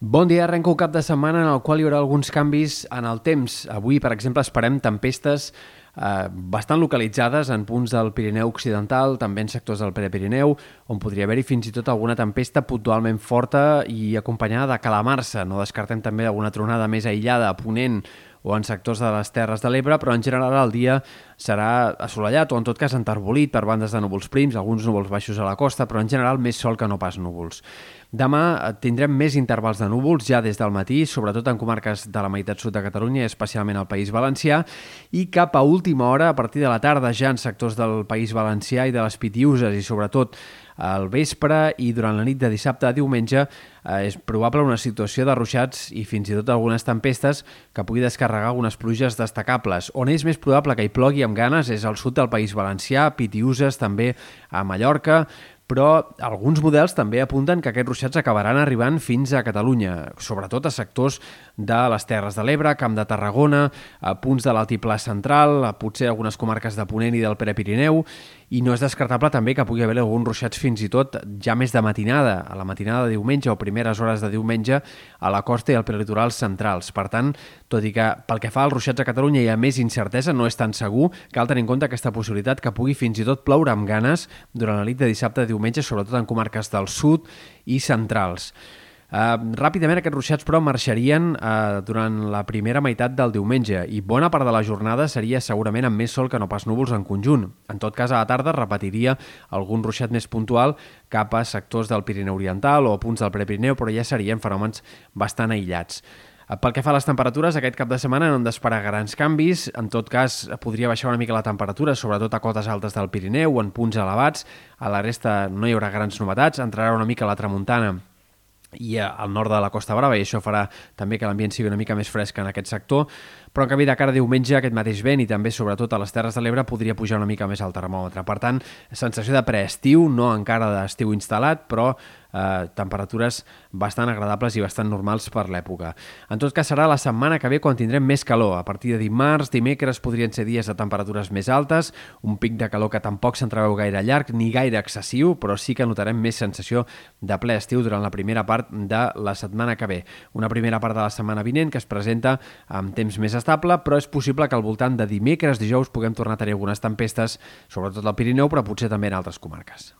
Bon dia, arrenca un cap de setmana en el qual hi haurà alguns canvis en el temps. Avui, per exemple, esperem tempestes eh, bastant localitzades en punts del Pirineu Occidental, també en sectors del Prepirineu, on podria haver-hi fins i tot alguna tempesta puntualment forta i acompanyada de calamarsa. No descartem també alguna tronada més aïllada a Ponent o en sectors de les Terres de l'Ebre, però en general el dia serà assolellat o en tot cas enterbolit per bandes de núvols prims, alguns núvols baixos a la costa, però en general més sol que no pas núvols. Demà eh, tindrem més intervals de núvols ja des del matí, sobretot en comarques de la meitat sud de Catalunya, especialment al País Valencià, i cap a última hora, a partir de la tarda, ja en sectors del País Valencià i de les Pitiuses i sobretot al vespre i durant la nit de dissabte a diumenge eh, és probable una situació de ruixats i fins i tot algunes tempestes que pugui descarregar algunes pluges destacables. On és més probable que hi plogui amb ganes és al sud del País Valencià, Pitiuses, també a Mallorca, però alguns models també apunten que aquests ruixats acabaran arribant fins a Catalunya, sobretot a sectors de les Terres de l'Ebre, Camp de Tarragona, a punts de l'altiplà central, a potser algunes comarques de Ponent i del Prepirineu, i no és descartable també que pugui haver alguns ruixats fins i tot ja més de matinada, a la matinada de diumenge o primeres hores de diumenge a la costa i al prelitoral centrals. Per tant, tot i que pel que fa als ruixats a Catalunya hi ha més incertesa, no és tan segur, cal tenir en compte aquesta possibilitat que pugui fins i tot ploure amb ganes durant la nit de dissabte a diumenge, sobretot en comarques del sud i centrals. Uh, ràpidament aquests ruixats, però, marxarien uh, durant la primera meitat del diumenge i bona part de la jornada seria segurament amb més sol que no pas núvols en conjunt. En tot cas, a la tarda repetiria algun ruixat més puntual cap a sectors del Pirineu Oriental o punts del Prepirineu, però ja serien fenòmens bastant aïllats. Eh, pel que fa a les temperatures, aquest cap de setmana no hem d'esperar grans canvis. En tot cas, podria baixar una mica la temperatura, sobretot a cotes altes del Pirineu o en punts elevats. A la resta no hi haurà grans novetats. Entrarà una mica la tramuntana i al nord de la Costa Brava i això farà també que l'ambient sigui una mica més fresc en aquest sector, però en canvi de cara a diumenge aquest mateix vent i també sobretot a les Terres de l'Ebre podria pujar una mica més el termòmetre. Per tant, sensació de preestiu, no encara d'estiu instal·lat, però eh, temperatures bastant agradables i bastant normals per l'època. En tot cas, serà la setmana que ve quan tindrem més calor. A partir de dimarts, dimecres podrien ser dies de temperatures més altes, un pic de calor que tampoc s'entreveu gaire llarg ni gaire excessiu, però sí que notarem més sensació de ple estiu durant la primera part de la setmana que ve. Una primera part de la setmana vinent que es presenta amb temps més estable, però és possible que al voltant de dimecres, dijous, puguem tornar a tenir algunes tempestes, sobretot al Pirineu, però potser també en altres comarques.